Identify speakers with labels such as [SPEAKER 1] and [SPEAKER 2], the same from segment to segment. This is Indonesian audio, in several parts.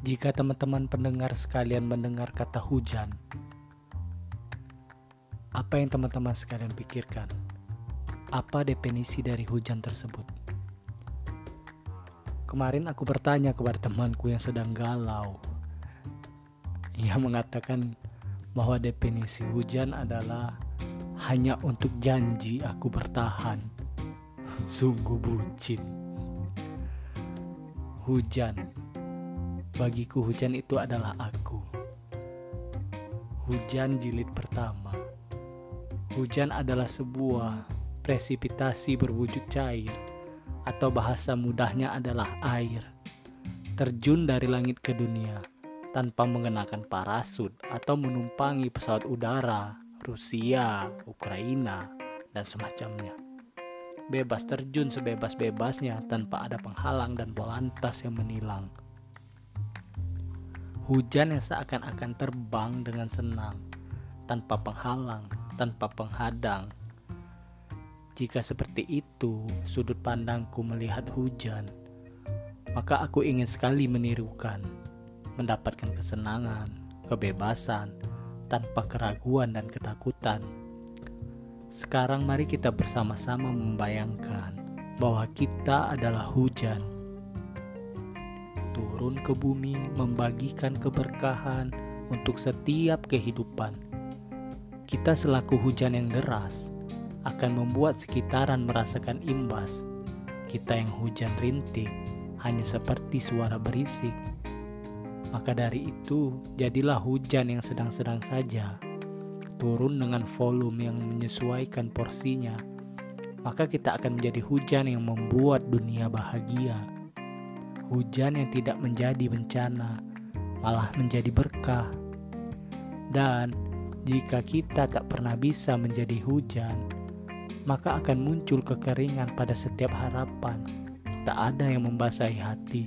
[SPEAKER 1] Jika teman-teman pendengar sekalian mendengar kata hujan, apa yang teman-teman sekalian pikirkan? Apa definisi dari hujan tersebut? Kemarin aku bertanya kepada temanku yang sedang galau. Ia mengatakan bahwa definisi hujan adalah hanya untuk janji aku bertahan. Sungguh bucin. Hujan Bagiku hujan itu adalah aku. Hujan jilid pertama. Hujan adalah sebuah presipitasi berwujud cair atau bahasa mudahnya adalah air. Terjun dari langit ke dunia tanpa mengenakan parasut atau menumpangi pesawat udara Rusia, Ukraina, dan semacamnya. Bebas terjun sebebas-bebasnya tanpa ada penghalang dan polantas yang menilang Hujan yang seakan-akan terbang dengan senang, tanpa penghalang, tanpa penghadang. Jika seperti itu sudut pandangku melihat hujan, maka aku ingin sekali menirukan, mendapatkan kesenangan, kebebasan, tanpa keraguan dan ketakutan. Sekarang mari kita bersama-sama membayangkan bahwa kita adalah hujan turun ke bumi membagikan keberkahan untuk setiap kehidupan. Kita selaku hujan yang deras akan membuat sekitaran merasakan imbas. Kita yang hujan rintik hanya seperti suara berisik. Maka dari itu, jadilah hujan yang sedang-sedang saja. Turun dengan volume yang menyesuaikan porsinya. Maka kita akan menjadi hujan yang membuat dunia bahagia hujan yang tidak menjadi bencana, malah menjadi berkah. Dan jika kita tak pernah bisa menjadi hujan, maka akan muncul kekeringan pada setiap harapan. Tak ada yang membasahi hati,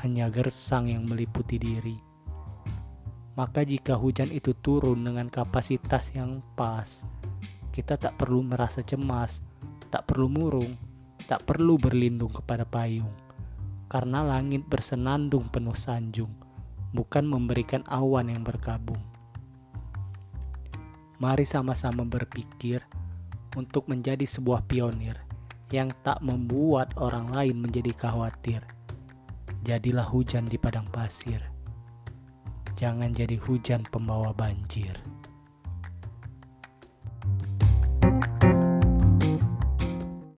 [SPEAKER 1] hanya gersang yang meliputi diri. Maka jika hujan itu turun dengan kapasitas yang pas, kita tak perlu merasa cemas, tak perlu murung, tak perlu berlindung kepada payung karena langit bersenandung penuh sanjung, bukan memberikan awan yang berkabung. Mari sama-sama berpikir untuk menjadi sebuah pionir yang tak membuat orang lain menjadi khawatir. Jadilah hujan di padang pasir. Jangan jadi hujan pembawa banjir.